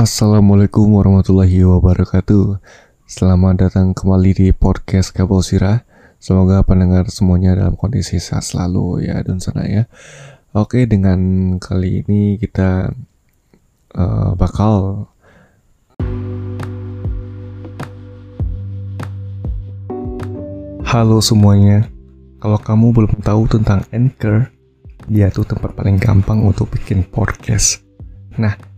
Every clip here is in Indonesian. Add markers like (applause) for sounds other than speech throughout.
Assalamualaikum warahmatullahi wabarakatuh. Selamat datang kembali di podcast Kabel Sirah. Semoga pendengar semuanya dalam kondisi sehat selalu ya dan sana ya. Oke dengan kali ini kita uh, bakal Halo semuanya. Kalau kamu belum tahu tentang Anchor Dia tuh tempat paling gampang untuk bikin podcast. Nah,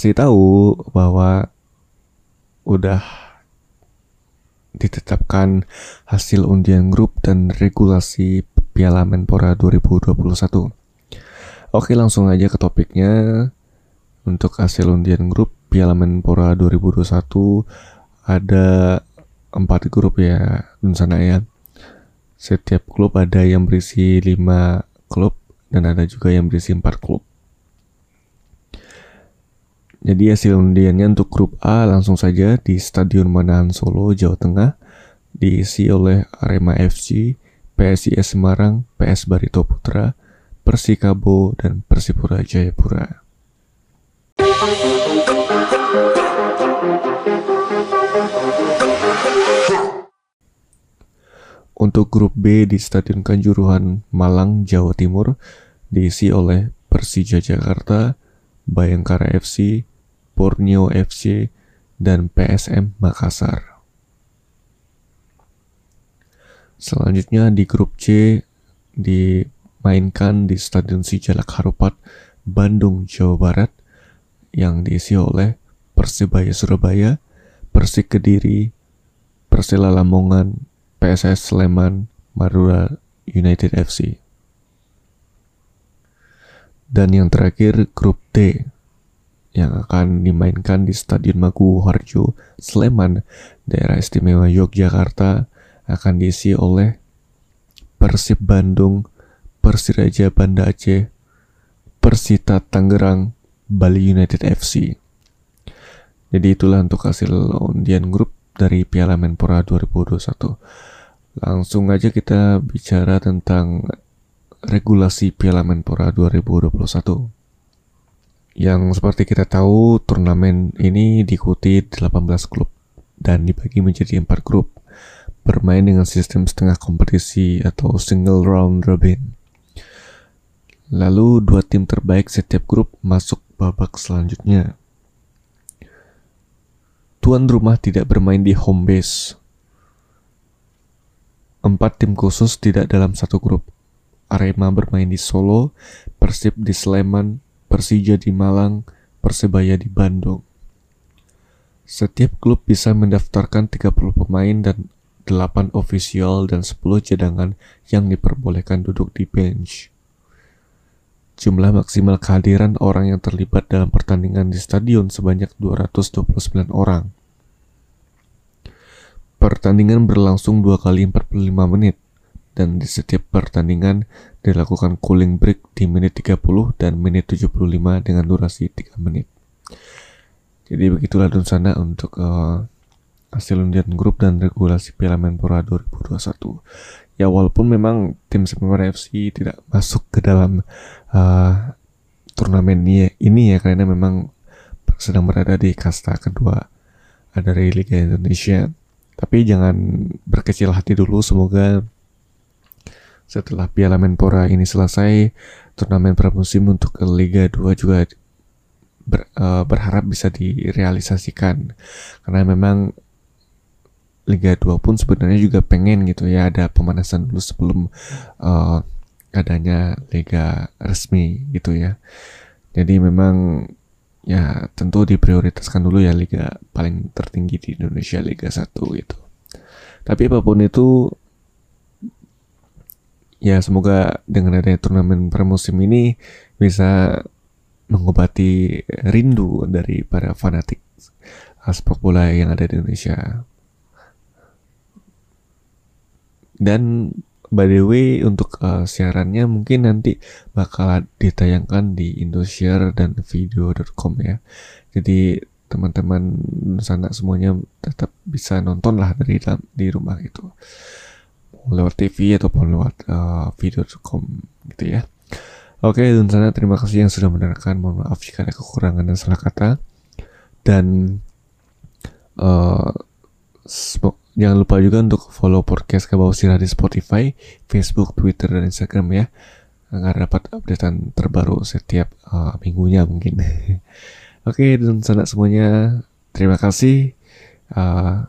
Ngasih tahu bahwa udah ditetapkan hasil undian grup dan regulasi Piala Menpora 2021. Oke, langsung aja ke topiknya. Untuk hasil undian grup Piala Menpora 2021 ada empat grup ya, dan sana ya. Setiap klub ada yang berisi 5 klub dan ada juga yang berisi 4 klub. Jadi hasil undiannya untuk grup A langsung saja di Stadion Manahan Solo, Jawa Tengah diisi oleh Arema FC, PSIS Semarang, PS Barito Putra, Persikabo, dan Persipura Jayapura. Untuk grup B di Stadion Kanjuruhan, Malang, Jawa Timur diisi oleh Persija Jakarta, Bayangkara FC, Borneo FC, dan PSM Makassar. Selanjutnya di grup C dimainkan di Stadion Sijalak Harupat, Bandung, Jawa Barat yang diisi oleh Persibaya Surabaya, Persik Kediri, Persela Lamongan, PSS Sleman, Madura United FC. Dan yang terakhir grup D yang akan dimainkan di Stadion Magu Harjo, Sleman, daerah istimewa Yogyakarta akan diisi oleh Persib Bandung, Persiraja Banda Aceh, Persita Tangerang, Bali United FC. Jadi itulah untuk hasil undian grup dari Piala Menpora 2021. Langsung aja kita bicara tentang regulasi Piala Menpora 2021. Yang seperti kita tahu, turnamen ini diikuti 18 klub dan dibagi menjadi empat grup, bermain dengan sistem setengah kompetisi atau single round robin. Lalu dua tim terbaik setiap grup masuk babak selanjutnya. Tuan rumah tidak bermain di home base. Empat tim khusus tidak dalam satu grup. Arema bermain di Solo, Persib di Sleman, Persija di Malang, Persebaya di Bandung. Setiap klub bisa mendaftarkan 30 pemain dan 8 ofisial dan 10 cadangan yang diperbolehkan duduk di bench. Jumlah maksimal kehadiran orang yang terlibat dalam pertandingan di stadion sebanyak 229 orang. Pertandingan berlangsung 2 kali 45 menit dan di setiap pertandingan dilakukan cooling break di menit 30 dan menit 75 dengan durasi 3 menit. Jadi begitulah sana untuk uh, hasil undian grup dan regulasi Piala Menpora 2021. Ya walaupun memang tim Semarang FC tidak masuk ke dalam uh, turnamen ini, ini ya karena memang sedang berada di kasta kedua dari Liga Indonesia. Tapi jangan berkecil hati dulu, semoga setelah Piala Menpora ini selesai, turnamen pramusim untuk Liga 2 juga ber, uh, berharap bisa direalisasikan. Karena memang Liga 2 pun sebenarnya juga pengen gitu ya ada pemanasan dulu sebelum uh, adanya liga resmi gitu ya. Jadi memang ya tentu diprioritaskan dulu ya liga paling tertinggi di Indonesia Liga 1 gitu. Tapi apa pun itu ya semoga dengan adanya turnamen pramusim ini bisa mengobati rindu dari para fanatik sepak bola yang ada di Indonesia. Dan by the way untuk uh, siarannya mungkin nanti bakal ditayangkan di Indosiar dan video.com ya. Jadi teman-teman sana semuanya tetap bisa nonton lah dari dalam, di rumah itu lewat TV ataupun lewat uh, video.com gitu ya. Oke, dan sana terima kasih yang sudah mendengarkan. Mohon maaf jika ada kekurangan dan salah kata. Dan uh, jangan lupa juga untuk follow podcast Kabau Sirah di Spotify, Facebook, Twitter, dan Instagram ya. Agar dapat updatean terbaru setiap uh, minggunya mungkin. (laughs) Oke, dan sana semuanya terima kasih. Uh,